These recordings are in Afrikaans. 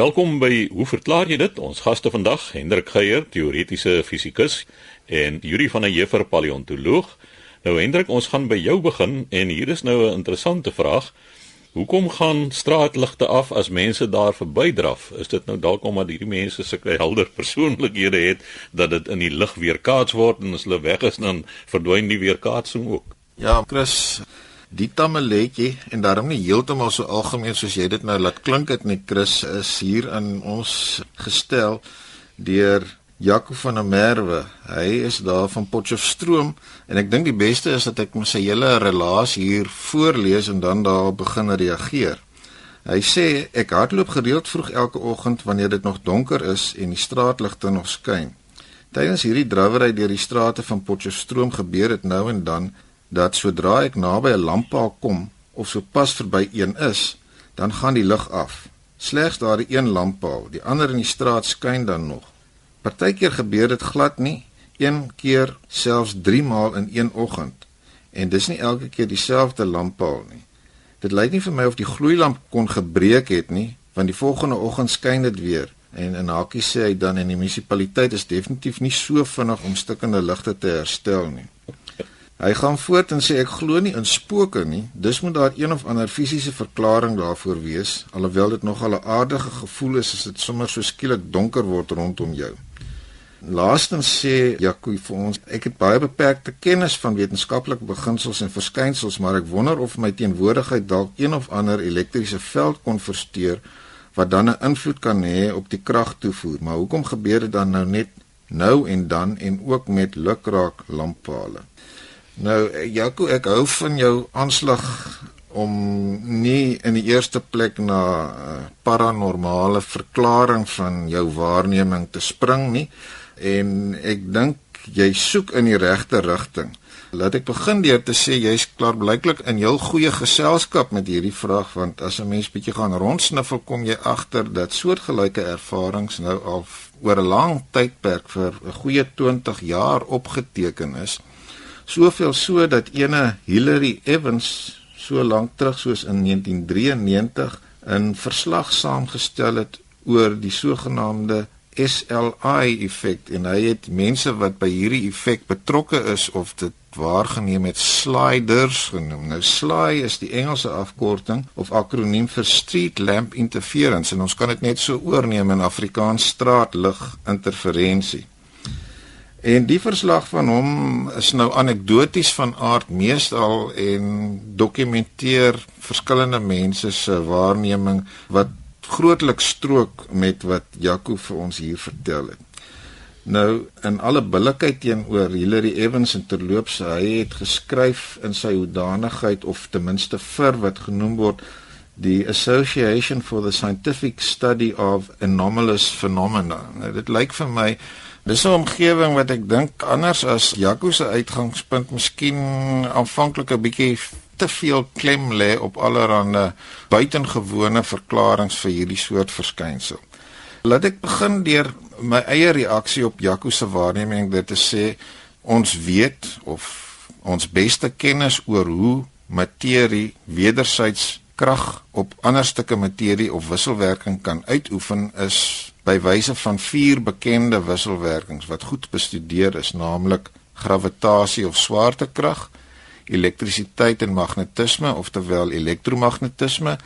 Welkom by Hoe verklaar jy dit? Ons gaste vandag, Hendrik Geier, teoretiese fisikus en Yuri van der Heever, paleontoloog. Nou Hendrik, ons gaan by jou begin en hier is nou 'n interessante vraag. Hoekom gaan straatligte af as mense daar verbydraf? Is dit nou dalk omdat hierdie mense sulke helder persoonlikhede het dat dit in die lig weerkaats word en as hulle weg is dan verdwyn die weerkaatsing ook? Ja, Chris, Die tamaletjie en daarom nie heeltemal so algemeen soos jy dit nou laat klink dit nie Chris is hier aan ons gestel deur Jaco van der Merwe. Hy is daar van Potchefstroom en ek dink die beste is dat ek my sy hele relasie hier voorlees en dan daar begin reageer. Hy sê ek hardloop gereeld vroeg elke oggend wanneer dit nog donker is en die straatligte nog skyn. Tydens hierdie drawery deur die strate van Potchefstroom gebeur dit nou en dan dat sodra ek naby 'n lamppaal kom of so pas verby een is, dan gaan die lig af. Slegs daardie een lamppaal, die ander in die straat skyn dan nog. Partykeer gebeur dit glad nie, een keer selfs 3 maal in een oggend. En dis nie elke keer dieselfde lamppaal nie. Dit lyk nie vir my of die gloeilamp kon gebreek het nie, want die volgende oggend skyn dit weer. En in Hakie sê hy dan in die munisipaliteit is definitief nie so vinnig om stukkende ligte te herstel nie. Hy gaan voort en sê ek glo nie in spooke nie. Dis moet daar een of ander fisiese verklaring daarvoor wees, alhoewel dit nogal 'n aardige gevoel is as dit sommer so skielik donker word rondom jou. Laastens sê Jaco vir ons, ek het baie beperkte kennis van wetenskaplike beginsels en verskynsels, maar ek wonder of my teenwoordigheid dalk een of ander elektriese veld kon versteur wat dan 'n invloed kan hê op die kragtoevoer. Maar hoekom gebeur dit dan nou net nou en dan en ook met lukraak lamppale? Nou Jaco, ek hou van jou aanslag om nie in die eerste plek na uh, paranormale verklaring van jou waarneming te spring nie en ek dink jy soek in die regte rigting. Laat ek begin deur te sê jy's klaar blyklik in heel goeie geselskap met hierdie vraag want as 'n mens bietjie gaan rondsniffel kom jy agter dat soortgelyke ervarings nou al oor 'n lang tydperk vir 'n goeie 20 jaar opgeteken is. Soveel so dat ene Hillary Evans so lank terug soos in 1993 'n verslag saamgestel het oor die sogenaamde SLI effek en hy het mense wat by hierdie effek betrokke is of dit waargeneem het sliders genoem. Nou SLI is die Engelse afkorting of akroniem vir street lamp interference en ons kan dit net so oorneem in Afrikaans straatlig interferensie. En die verslag van hom is nou anekdoties van aard meestal en dokumenteer verskillende mense se waarneming wat grootliks strook met wat Jaco vir ons hier vertel het. Nou in alle billikheid teenoor Hillary Evans en terloops hy het geskryf in sy hoedanigheid of ten minste vir wat genoem word die Association for the Scientific Study of Anomalous Phenomena. Nou dit lyk vir my Dis 'n omgewing wat ek dink anders as Jaco se uitgangspunt miskien aanvanklik 'n bietjie te veel klem lê op allerlei buitengewone verklaringe vir hierdie soort verskynsel. Laat ek begin deur my eie reaksie op Jaco se waarneming dit te sê ons weet of ons beste kennis oor hoe materie wedersyds krag op ander stukke materie of wisselwerking kan uitoefen is by wyse van vier bekende wisselwerkings wat goed bestudeer is, naamlik gravitasie of swaartekrag, elektrisiteit en magnetisme, oftewel elektromagnetisme,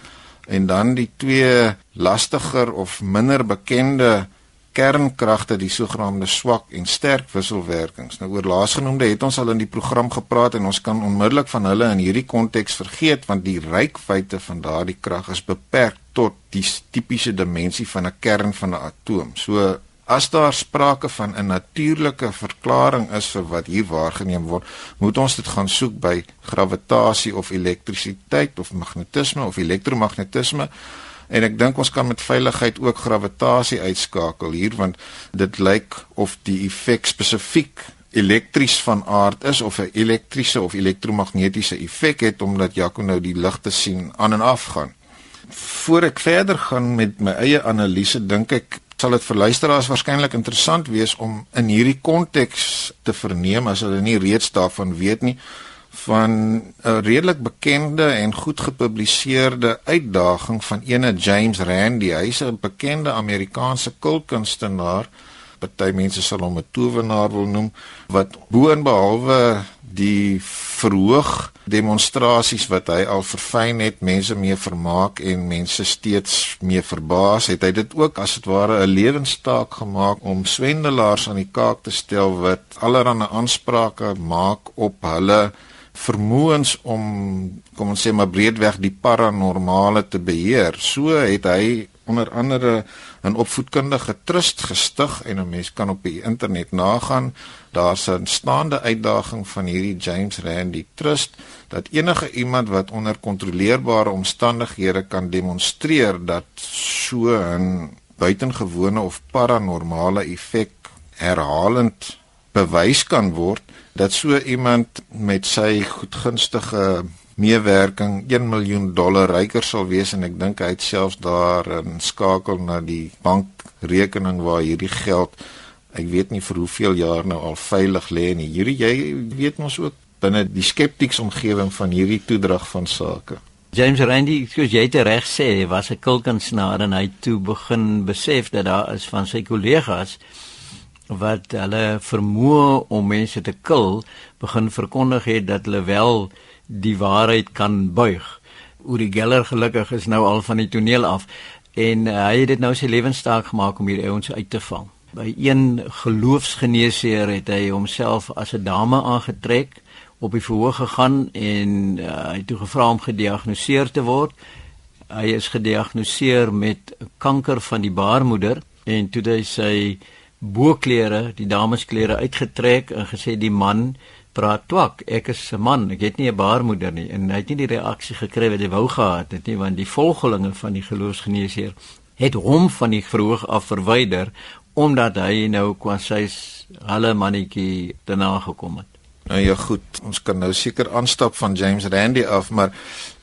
en dan die twee lastiger of minder bekende kernkragte, die sogenaamde swak en sterk wisselwerkings. Nou oor laasgenoemde het ons al in die program gepraat en ons kan onmiddellik van hulle in hierdie konteks vergeet want die rykwyte van daardie krag is beperk tot die tipiese dimensie van 'n kern van 'n atoom. So as daar sprake van 'n natuurlike verklaring is vir wat hier waargeneem word, moet ons dit gaan soek by gravitasie of elektrisiteit of magnetisme of elektromagnetisme. En ek dink ons kan met veiligheid ook gravitasie uitskakel hier want dit lyk of die effek spesifiek elektries van aard is of 'n elektriese of elektromagnetiese effek het omdat Jaco nou die ligte sien aan en af gaan voor ek verder gaan met my eie analise dink ek sal dit vir luisteraars waarskynlik interessant wees om in hierdie konteks te verneem as hulle nie reeds daarvan weet nie van 'n redelik bekende en goed gepubliseerde uitdaging van ene James Randi. Hy's 'n bekende Amerikaanse kulkunstenaar. Party mense sal hom 'n towenaar wil noem wat boonbehalwe die verhoog demonstrasies wat hy al verfyn het, mense mee vermaak en mense steeds mee verbaas, het hy dit ook as dit ware 'n lewenstaak gemaak om swendelaars aan die kaak te stel wat allerlei aansprake maak op hulle vermoëns om kom ons sê maar breedweg die paranormale te beheer. So het hy onder andere 'n opvoedkundige trust gestig en 'n mens kan op die internet nagaan. Daar's 'n staande uitdaging van hierdie James Randi Trust dat enige iemand wat onder kontroleerbare omstandighede kan demonstreer dat so 'n buitengewone of paranormale effek herhalend bewys kan word dat so iemand met sy goedgunstige meewerking 1 miljoen dollar ryker sal wees en ek dink hy het selfs daar 'n skakel na die bankrekening waar hierdie geld ek weet nie vir hoeveel jaar nou al veilig lê nie. Hierdie jy weet mos ook binne die skeptiese omgewing van hierdie toedrag van sake. James Randi, soos jy te reg sê, was 'n kulkunsnaar en hy toe begin besef dat daar is van sy kollegas wat hulle vermoë om mense te kil begin verkondig het dat hulle wel die waarheid kan buig. Uri Geller gelukkig is nou al van die toneel af en uh, hy het dit nou sy lewenstaak gemaak om hierdie ouens uit te vang. By een geloofsgeneesheer het hy homself as 'n dame aangetrek, op die verhoog gegaan en uh, hy het toe gevra om gediagnoseer te word. Hy is gediagnoseer met kanker van die baarmoeder en toe hy sy boklere, die damesklere uitgetrek en gesê die man praat twak. Ek is 'n man, ek het nie 'n baarmoeder nie en hy het nie die reaksie gekry wat hy wou gehad het nie want die volgelinge van die geloofsgeneesheer het hom van die verhoog af verwyder omdat hy nou kwasys hulle mannetjie te nagekom het. Nou ja goed, ons kan nou seker aanstap van James Randi af, maar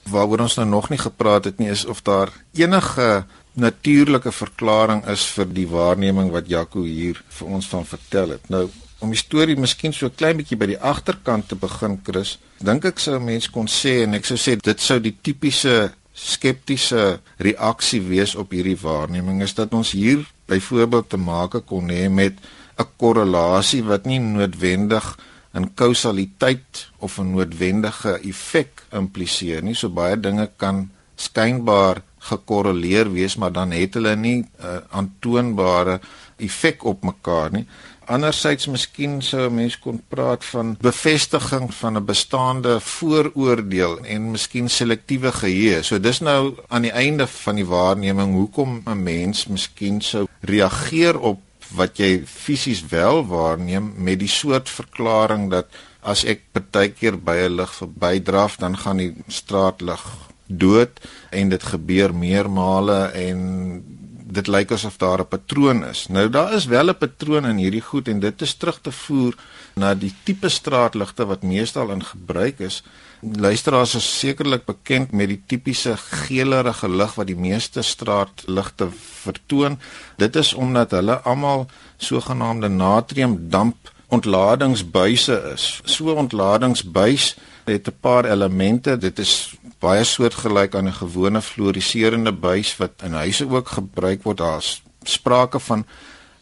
waaroor ons nou nog nie gepraat het nie is of daar enige natuurlike verklaring is vir die waarneming wat Jaco hier vir ons van vertel het. Nou om die storie miskien so 'n klein bietjie by die agterkant te begin, Chris. Dink ek sou mense kon sê en ek sou sê dit sou die tipiese skeptiese reaksie wees op hierdie waarneming is dat ons hier byvoorbeeld te maak kon hê met 'n korrelasie wat nie noodwendig 'n kausaliteit of 'n noodwendige effek impliseer nie. So baie dinge kan skynbaar gekorreleer wees, maar dan het hulle nie 'n uh, aantoonbare effek op mekaar nie. Andersyds miskien sou 'n mens kon praat van bevestiging van 'n bestaande vooroordeel en miskien selektiewe geheue. So dis nou aan die einde van die waarneming hoekom 'n mens miskien sou reageer op wat jy fisies wel waarneem met die soort verklaring dat as ek partykeer by 'n lig verbydraf dan gaan die straatlig dood en dit gebeur meermale en dit lyk asof daar 'n patroon is. Nou daar is wel 'n patroon in hierdie goed en dit is terug te voer na die tipe straatligte wat meestal in gebruik is. Luisteraars is sekerlik bekend met die tipiese geelerige lig wat die meeste straatligte vertoon. Dit is omdat hulle almal sogenaamde natriumdamp ontladingsbuise is. So ontladingsbuis het 'n paar elemente. Dit is baie soortgelyk aan 'n gewone fluoriserende buis wat in huise ook gebruik word. Daar's sprake van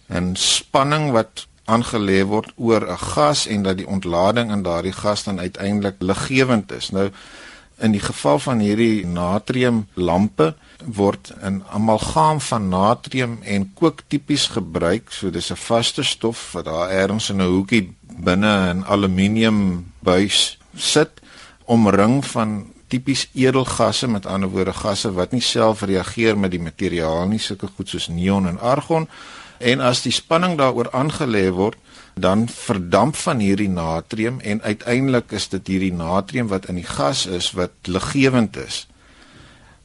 'n spanning wat aangelê word oor 'n gas en dat die ontlading in daardie gas dan uiteindelik liggewend is. Nou in die geval van hierdie natriumlampe word 'n amalgaam van natrium en kook tipies gebruik. So dis 'n vaste stof wat daar ergens in 'n hoekie binne 'n aluminium buis sit omring van tipies edelgasse met ander woorde gasse wat nie self reageer met die materiaal nie sulke goed soos neon en argon. En as die spanning daaroor aangelê word dan verdamp van hierdie natrium en uiteindelik is dit hierdie natrium wat in die gas is wat liggewend is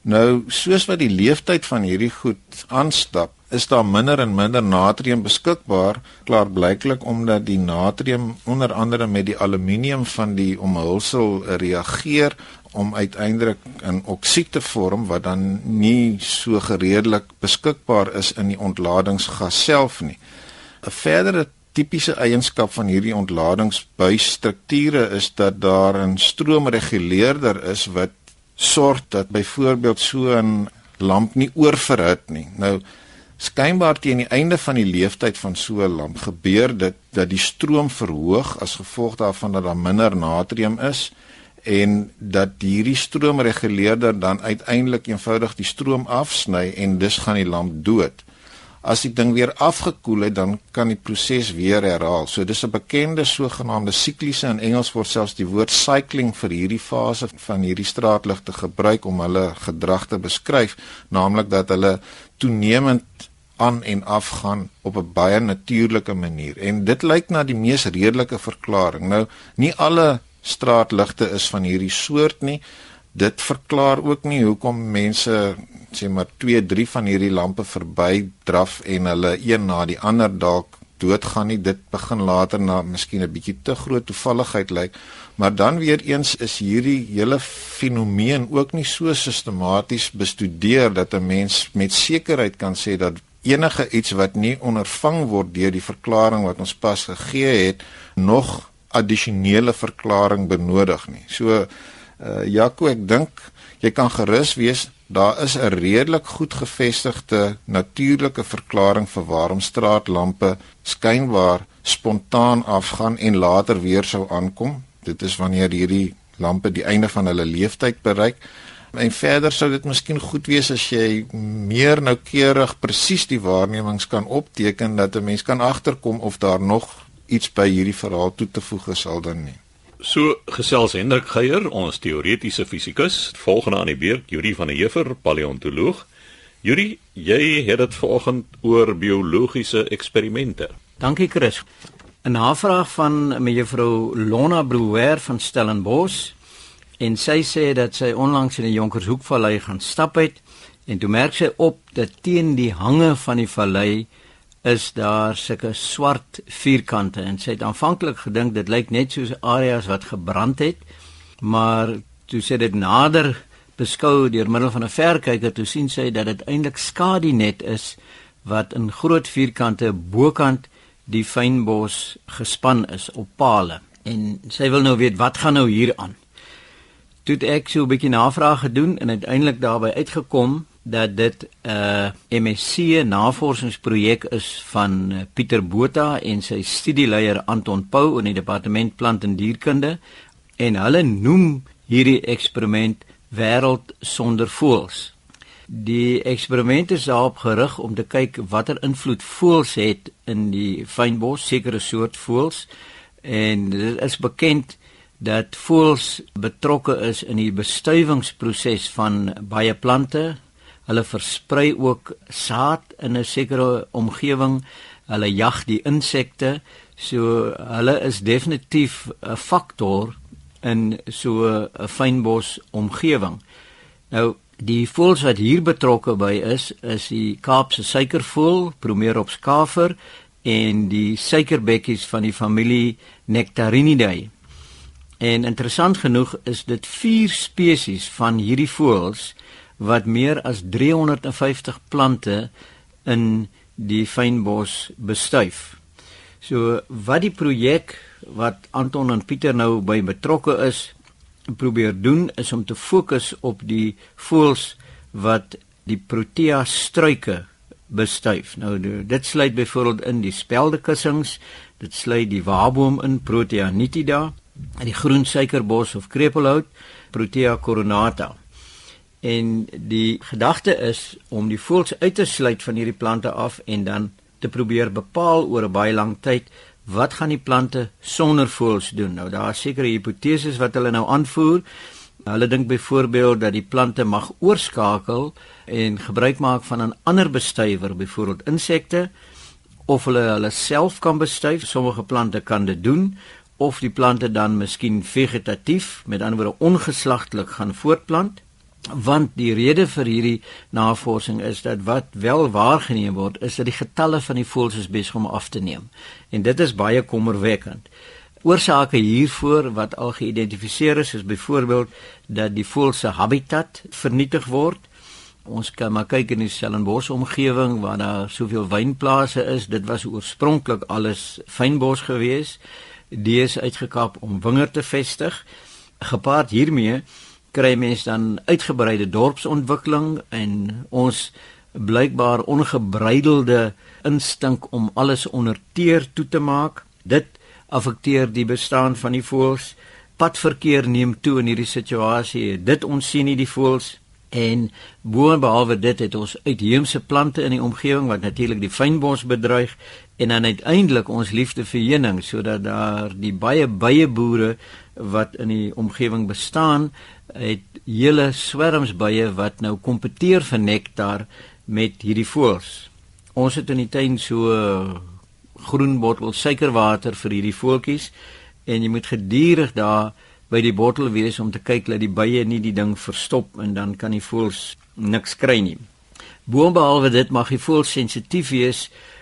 nou soos wat die leeftyd van hierdie goed aanstap is daar minder en minder natrium beskikbaar klaarblyklik omdat die natrium onder andere met die aluminium van die omhulsel reageer om uiteindelik 'n oksied te vorm wat dan nie so gereedelik beskikbaar is in die ontladingsgas self nie. 'n Verdere tipiese eienskap van hierdie ontladingsbuisstrukture is dat daar 'n stroomreguleerder is wat sorg dat byvoorbeeld so 'n lamp nie oorverhit nie. Nou skynbaar teen die einde van die lewensduur van so 'n lamp gebeur dit dat die stroom verhoog as gevolg daarvan dat daar minder natrium is en dat hierdie stroomreguleerder dan uiteindelik eenvoudig die stroom afsny en dus gaan die lamp dood as die ding weer afgekoel het, dan kan die proses weer herhaal. So dis 'n bekende sogenaamde sikliese in Engels word selfs die woord cycling vir hierdie fase van hierdie straatligte gebruik om hulle gedrag te beskryf, naamlik dat hulle toenemend aan en af gaan op 'n baie natuurlike manier. En dit lyk na die mees redelike verklaring. Nou, nie alle straatligte is van hierdie soort nie. Dit verklaar ook nie hoekom mense sê maar 2, 3 van hierdie lampe verby draf en hulle een na die ander dalk doodgaan nie. Dit begin later na miskien 'n bietjie te groot toevalligheid lyk. Maar dan weer eens is hierdie hele fenomeen ook nie so sistematies bestudeer dat 'n mens met sekerheid kan sê dat enige iets wat nie ondervang word deur die verklaring wat ons pas gegee het nog addisionele verklaring benodig nie. So uh Jaco, ek dink jy kan gerus wees daar is 'n redelik goed gevestigde natuurlike verklaring vir waarom straatlampe skynbaar spontaan afgaan en later weer sou aankom. Dit is wanneer hierdie lampe die einde van hulle lewensduur bereik. En verder sou dit miskien goed wees as jy meer noukeurig presies die waarnemings kan opteken dat 'n mens kan agterkom of daar nog iets by hierdie verhaal toe te voeg is al dan nie. So gesels Hendrik Geier, ons teoretiese fisikus, volgende aan die beurt Yuri van der Heever, paleontoloog. Yuri, jy het dit vanoggend oor biologiese eksperimente. Dankie Chris. 'n Navraag van mevrou Lona Brouwer van Stellenbosch en sy sê dat sy onlangs in die Jonkershoekvallei gaan stap het en toe merk sy op dat teen die hange van die vallei is daar sulke swart vierkante en sy het aanvanklik gedink dit lyk net soos areas wat gebrand het maar toe sy dit nader beskou deur middel van 'n verkyker toe sien sy dat dit eintlik skadinet is wat in groot vierkante bokant die fynbos gespan is op pale. En sy wil nou weet wat gaan nou hier aan? Toe ek so 'n bietjie navraag gedoen en uiteindelik daarby uitgekom dat dit 'n uh, MSc navorsingsprojek is van uh, Pieter Botha en sy studieleier Anton Pau in die departement plant en dierkunde en hulle noem hierdie eksperiment wêreld sonder voëls. Die eksperiment is daarop gerig om te kyk watter invloed voëls het in die fynbos, sekere soort voëls en dit is bekend dat voëls betrokke is in die bestuivingsproses van baie plante, Hulle versprei ook saad in 'n sekere omgewing. Hulle jag die insekte. So hulle is definitief 'n faktor in so 'n fynbos omgewing. Nou die voëls wat hier betrokke by is, is die Kaapse suikervoël, Bromerops kafer en die suikerbekkies van die familie Nectarinidae. En interessant genoeg is dit vier spesies van hierdie voëls wat meer as 350 plante in die fynbos bestuif. So wat die projek wat Anton en Pieter nou by betrokke is probeer doen is om te fokus op die voëls wat die protea struike bestuif. Nou dit sluit byvoorbeeld in die speldekussings, dit sluit die waarboom in Protea nitida, die groen suikerbos of krepelhout Protea coronata. En die gedagte is om die voëls uit te sluit van hierdie plante af en dan te probeer bepaal oor 'n baie lang tyd wat gaan die plante sonder voëls doen. Nou daar is sekere hipoteses wat hulle nou aanvoer. Hulle dink byvoorbeeld dat die plante mag oorskakel en gebruik maak van 'n ander bestuiver, byvoorbeeld insekte of hulle hulle self kan bestuif. Sommige plante kan dit doen of die plante dan miskien vegetatief, met ander woorde ongeslagtelik gaan voortplant want die rede vir hierdie navorsing is dat wat wel waargeneem word is dat die getalle van die voëls is besig om af te neem en dit is baie kommerwekkend. Oorsake hiervoor wat al geïdentifiseer is is byvoorbeeld dat die voëls se habitat vernietig word Ons kan maar kyk in die Stellenbosch omgewing waar daar soveel wynplase is. Dit was oorspronklik alles fynbos gewees. Die is uitgekap om wingerd te vestig. Gepaard hiermee kry mens dan uitgebreide dorpsontwikkeling en ons blykbaar ongebreidelde instink om alles onder teer toe te maak. Dit affekteer die bestaan van die voëls. Padverkeer neem toe in hierdie situasie. Dit ons sien nie die voëls en boonbehalwe dit het ons uitheemse plante in die omgewing wat natuurlik die fynbos bedreig en dan uiteindelik ons liefde vir heuning sodat daar die baie baie boere wat in die omgewing bestaan het hele swerms bye wat nou kompeteer vir nektar met hierdie voëls. Ons het in die tuin so groen bottel suikerwater vir hierdie voeltjies en jy moet gedurig daar by die bottel wees om te kyk dat die bye nie die ding verstop en dan kan die voëls niks kry nie. Boonbehalwe dit mag die voëls sensitief wees vir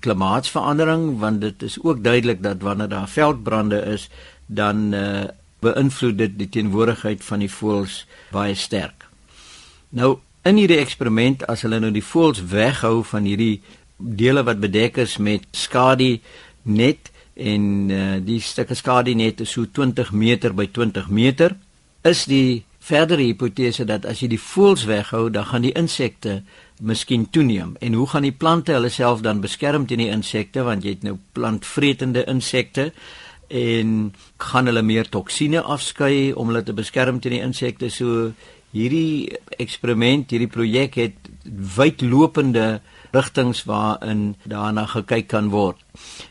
klimaatsverandering want dit is ook duidelik dat wanneer daar veldbrande is dan uh, beïnvloed dit die teenwoordigheid van die voëls baie sterk. Nou in hierdie eksperiment as hulle nou die voëls weghou van hierdie dele wat bedek is met skadu net en uh, die stukke skadu net is so 20 meter by 20 meter is die verdere hipotese dat as jy die voëls weghou dan gaan die insekte miskien toeneem. En hoe gaan die plante hulle self dan beskerm teen die insekte? Want jy het nou plantvretende insekte en gaan hulle meer toksine afskei om hulle te beskerm teen die insekte? So hierdie eksperiment, hierdie projek het wydlopende rigtings waarin daarna gekyk kan word.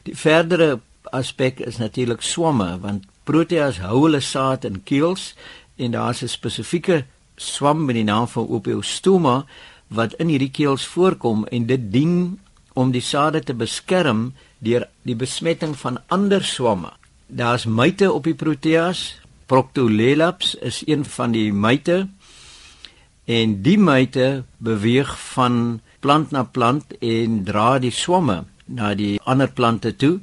Die verdere aspek is natuurlik swamme want proteas hou hulle saad in keels en daar's 'n spesifieke swam met die naam van Opiostoma wat in hierdie keels voorkom en dit dien om die sade te beskerm deur die besmetting van ander swamme. Daar's myte op die proteas. Proctolelaps is een van die myte en die myte beweeg van plant na plant en dra die swamme na die ander plante toe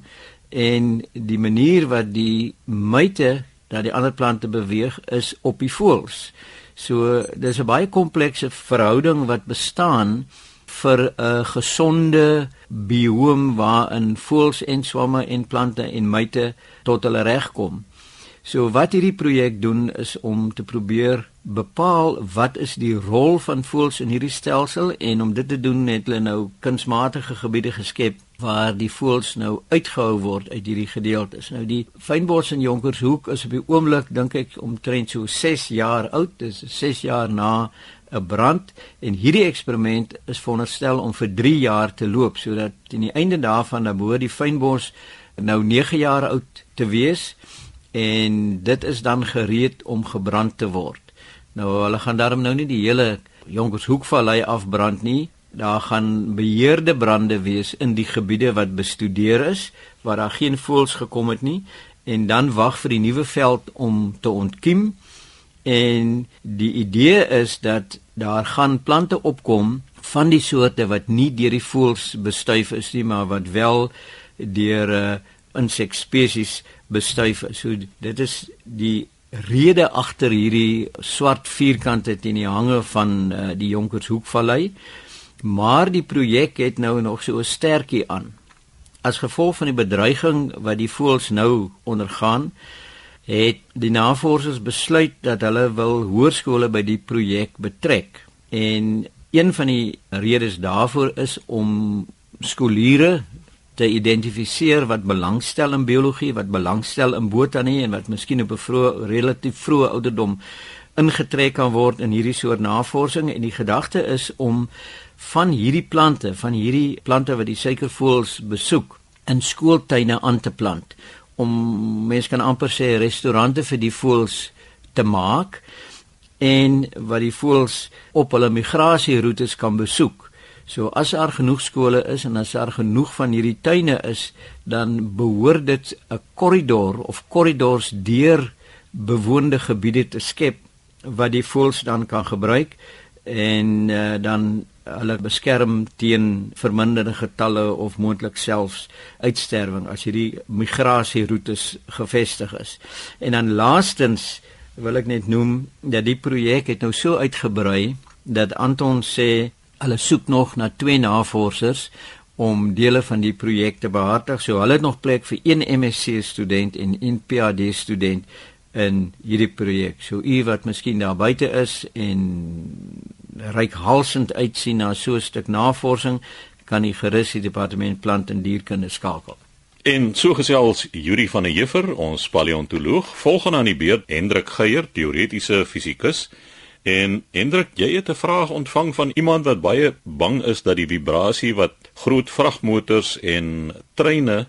en die manier wat die myte na die ander plante beweeg is op die voëls. So dis 'n baie komplekse verhouding wat bestaan vir 'n gesonde bioom waarin voëls en swamme en plante en myte tot hulle reg kom. So wat hierdie projek doen is om te probeer bepaal wat is die rol van voëls in hierdie stelsel en om dit te doen het hulle nou kunsmatige gebiede geskep waar die voëls nou uitgehou word uit hierdie gedeeltes. Nou die fynbos in Jonkershoek is op die oomblik dink ek omtrent so 6 jaar oud. Dit is 6 jaar na 'n brand en hierdie eksperiment is veronderstel om vir 3 jaar te loop sodat teen die einde daarvan dan behoort die fynbos nou 9 jaar oud te wees en dit is dan gereed om gebrand te word. Nou hulle gaan daarom nou nie die hele Jonkershoekvallei afbrand nie. Daar gaan beheerde brande wees in die gebiede wat bestudeer is waar daar geen voëls gekom het nie en dan wag vir die nuwe veld om te ontkiem. En die idee is dat daar gaan plante opkom van die soorte wat nie deur die voëls bestuif is nie, maar wat wel deur 'n uh, insekspesies bestuif is. So dit is die rede agter hierdie swart vierkante teen die hange van uh, die Jonkershoekvallei. Maar die projek het nou nog so 'n sterkie aan. As gevolg van die bedreiging wat die voëls nou ondergaan, het die navorsers besluit dat hulle wil hoërskole by die projek betrek. En een van die redes daarvoor is om skoliere te identifiseer wat belangstel in biologie, wat belangstel in botanie en wat miskien op 'n vroeë relatief vroeë ouderdom ingetrek kan word in hierdie soort navorsing en die gedagte is om van hierdie plante, van hierdie plante wat die suikervoëls besoek, in skooltuine aan te plant om mense kan amper sê restaurante vir die voëls te maak en wat die voëls op hulle migrasieroetes kan besoek. So as daar genoeg skole is en as daar genoeg van hierdie tuine is, dan behoort dit 'n korridor of korridors deur bewoonde gebiede te skep wat die voëls dan kan gebruik en uh, dan hulle beskerm teen verminderde getalle of moontlik selfs uitsterwing as hierdie migrasieroutes gevestig is. En dan laastens wil ek net noem dat die projek het nou so uitgebrei dat Anton sê hulle soek nog na twee navorsers om dele van die projek te behartig. So hulle het nog plek vir een MSc student en een PhD student in hierdie projek. So u wat miskien daar buite is en reikhalsend uitsien na so 'n stuk navorsing, kan u gerus die departement plant en dierkunde skakel. En so gesels Yuri van der Heever, ons paleontoloog, volgende aan die beurt Hendrik Geier, teoretiese fisikus. En Hendrik, jy het 'n vraag ontvang van iemand wat baie bang is dat die vibrasie wat groot vragmotors en treine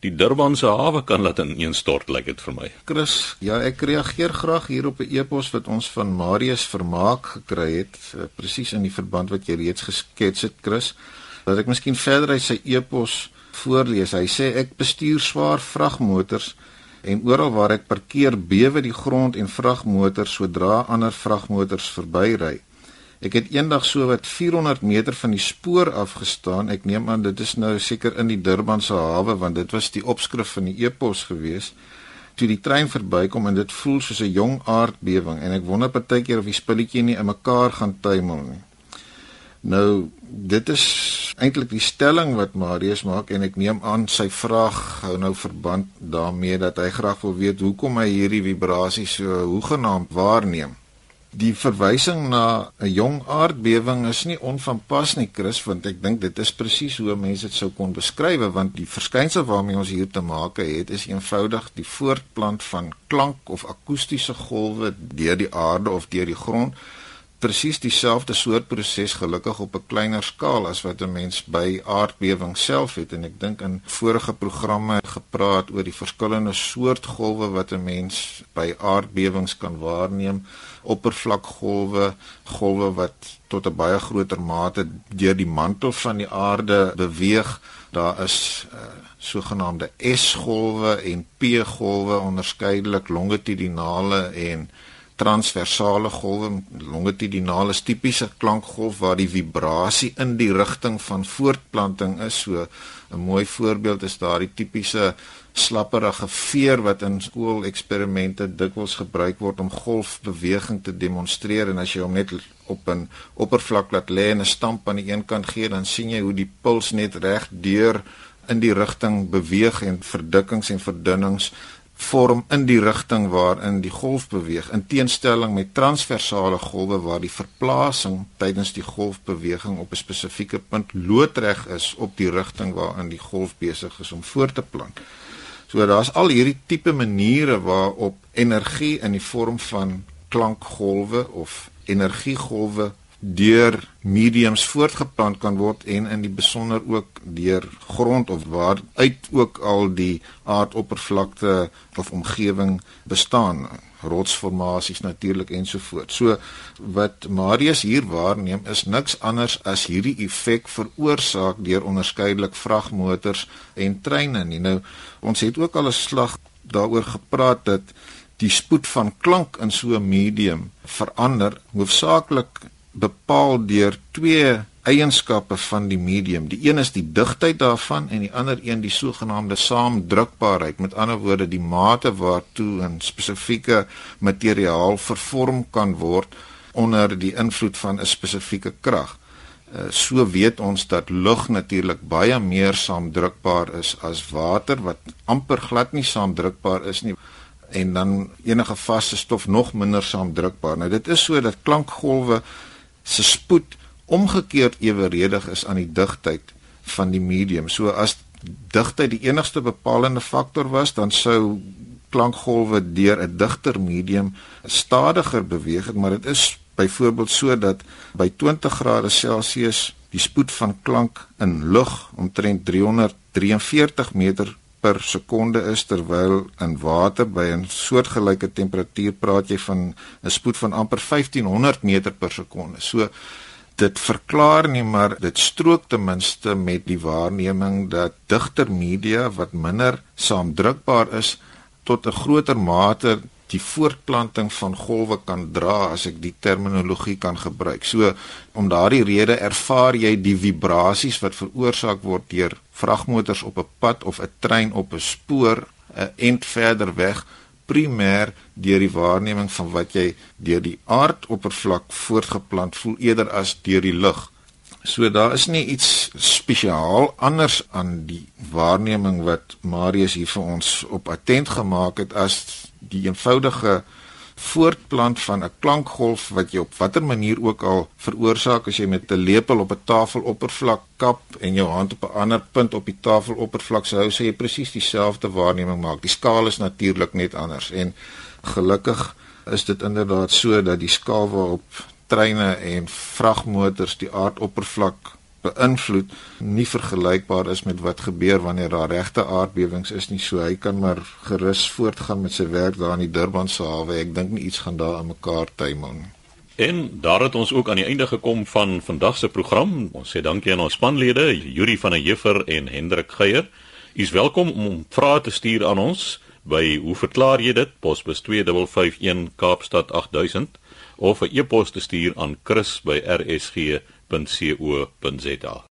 die Durbanse hawe kan laat ineenstort, lyk dit vir my. Chris, ja, ek reageer graag hier op 'n e-pos wat ons van Marius Vermaak gekry het, uh, presies in die verband wat jy reeds geskets het, Chris. Dat ek miskien verder uit sy e-pos voorlees. Hy sê ek bestuur swaar vragmotors en oral waar ek parkeer, bewe die grond en vragmotors sodra ander vragmotors verbyry. Ek het eendag so wat 400 meter van die spoor afgestaan. Ek neem aan dit is nou seker in die Durbanse hawe want dit was die opskrif van die e-pos gewees. Toe die trein verbykom en dit voel soos 'n jong aardbewing en ek wonder partykeer of die spulletjie nie in mekaar gaan tuimel nie. Nou dit is eintlik die stelling wat Marius maak en ek neem aan sy vraag hou nou verband daarmee dat hy graag wil weet hoekom hy hierdie vibrasies so hoegenaamd waarneem. Die verwysing na 'n jong aardbewing is nie onvanpas nie, Chris, want ek dink dit is presies hoe mense dit sou kon beskryf, want die verskynsel waarmee ons hier te maak het, is eenvoudig die voortplant van klank of akoestiese golwe deur die aarde of deur die grond presies dieselfde soort proses gelukkig op 'n kleiner skaal as wat 'n mens by aardbewing self het. En ek dink in vorige programme gepraat oor die verskillende soort golwe wat 'n mens by aardbewings kan waarneem. Oppervlakgolwe golwe wat tot 'n baie groter mate deur die mantel van die aarde beweeg. Daar is uh, sogenaamde S-golwe en P-golwe onderskeidelik longitudinale en transversale golwe longitudinale is tipiese klankgolf waar die vibrasie in die rigting van voortplanting is. So 'n mooi voorbeeld is daardie tipiese slapperige veer wat in skooleksperimente dikwels gebruik word om golfbeweging te demonstreer. En as jy hom net op 'n oppervlak laat lê en 'n stamp aan die een kant gee dan sien jy hoe die puls net reg deur in die rigting beweeg en verdikkings en verdunnings vorm in die rigting waarin die golf beweeg in teenstelling met transversale golwe waar die verplasing tydens die golfbeweging op 'n spesifieke punt loodreg is op die rigting waarin die golf besig is om voort te plant. So daar's al hierdie tipe maniere waarop energie in die vorm van klankgolwe of energiegolwe deur mediums voortgeplant kan word en in die besonder ook deur grond of waar uit ook al die aardoppervlakte of omgewing bestaan rotsformasies natuurlik ensovoorts. So wat Marius hier waarneem is niks anders as hierdie effek veroorsaak deur onderskeidelik vragmotors en treine nie. Nou ons het ook al 'n slag daaroor gepraat dat die spoed van klank in so 'n medium verander hoofsaaklik bepaal deur twee eienskappe van die medium. Die een is die digtheid daarvan en die ander een die sogenaamde saamdrukbaarheid. Met ander woorde die mate waartoe 'n spesifieke materiaal vervorm kan word onder die invloed van 'n spesifieke krag. Uh, so weet ons dat lug natuurlik baie meer saamdrukbaar is as water wat amper glad nie saamdrukbaar is nie en dan enige vaste stof nog minder saamdrukbaar. Nou dit is so dat klankgolwe se spoed omgekeerd eweredig is aan die digtheid van die medium. So as digtheid die enigste bepalende faktor was, dan sou klankgolwe deur 'n digter medium stadiger beweeg het, maar dit is byvoorbeeld so dat by 20 grade Celsius die spoed van klank in lug omtrent 343 meter per sekonde is terwyl in water by 'n soortgelyke temperatuur praat jy van 'n spoed van amper 1500 meter per sekonde. So dit verklaar nie maar dit strook ten minste met die waarneming dat digter media wat minder saamdrukbaar is tot 'n groter mate die voortplanting van golwe kan dra as ek die terminologie kan gebruik. So om daardie rede ervaar jy die vibrasies wat veroorsaak word deur vragmotors op 'n pad of 'n trein op 'n spoor 'n end verder weg primêr deur die waarneming van wat jy deur die aardoppervlak voortgeplant voel eerder as deur die lug. So daar is nie iets spesiaal anders aan die waarneming wat Marius hier vir ons op attent gemaak het as die eenvoudige voortplant van 'n klankgolf wat jy op watter manier ook al veroorsaak as jy met 'n lepel op 'n tafeloppervlak kap en jou hand op 'n ander punt op die tafeloppervlak sou hou, sê jy presies dieselfde waarneming maak. Die skaal is natuurlik net anders en gelukkig is dit inderdaad so dat die skaal waarop treine en vragmotors die aardoppervlak beïnvloed nie vergelykbaar is met wat gebeur wanneer daar regte aardbewings is nie so hy kan maar gerus voortgaan met sy werk daar in die Durban se hawe ek dink nie iets gaan daar aan mekaar tuimel En daar het ons ook aan die einde gekom van vandag se program. Ons sê dankie aan ons spanlede, Yuri van der Heever en Hendrik Geier. U is welkom om vrae te stuur aan ons by hoe verklaar jy dit? Posbus 2551 Kaapstad 8000 of 'n e-pos te stuur aan chris@rsg.co.za www.rsg.co.za